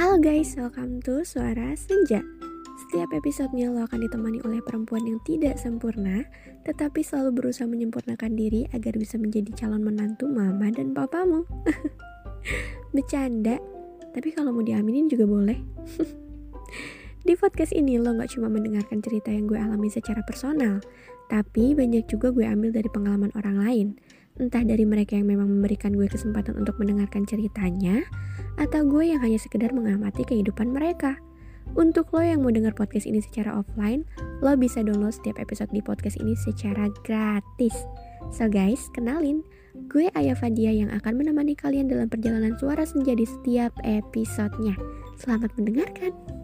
guys, welcome to Suara Senja. Setiap episodenya lo akan ditemani oleh perempuan yang tidak sempurna, tetapi selalu berusaha menyempurnakan diri agar bisa menjadi calon menantu mama dan papamu. Bercanda, tapi kalau mau diaminin juga boleh. Di podcast ini lo gak cuma mendengarkan cerita yang gue alami secara personal, tapi banyak juga gue ambil dari pengalaman orang lain. Entah dari mereka yang memang memberikan gue kesempatan untuk mendengarkan ceritanya, atau gue yang hanya sekedar mengamati kehidupan mereka. Untuk lo yang mau dengar podcast ini secara offline, lo bisa download setiap episode di podcast ini secara gratis. So guys, kenalin, gue Ayah Fadia yang akan menemani kalian dalam perjalanan suara senja di setiap episodenya. Selamat mendengarkan.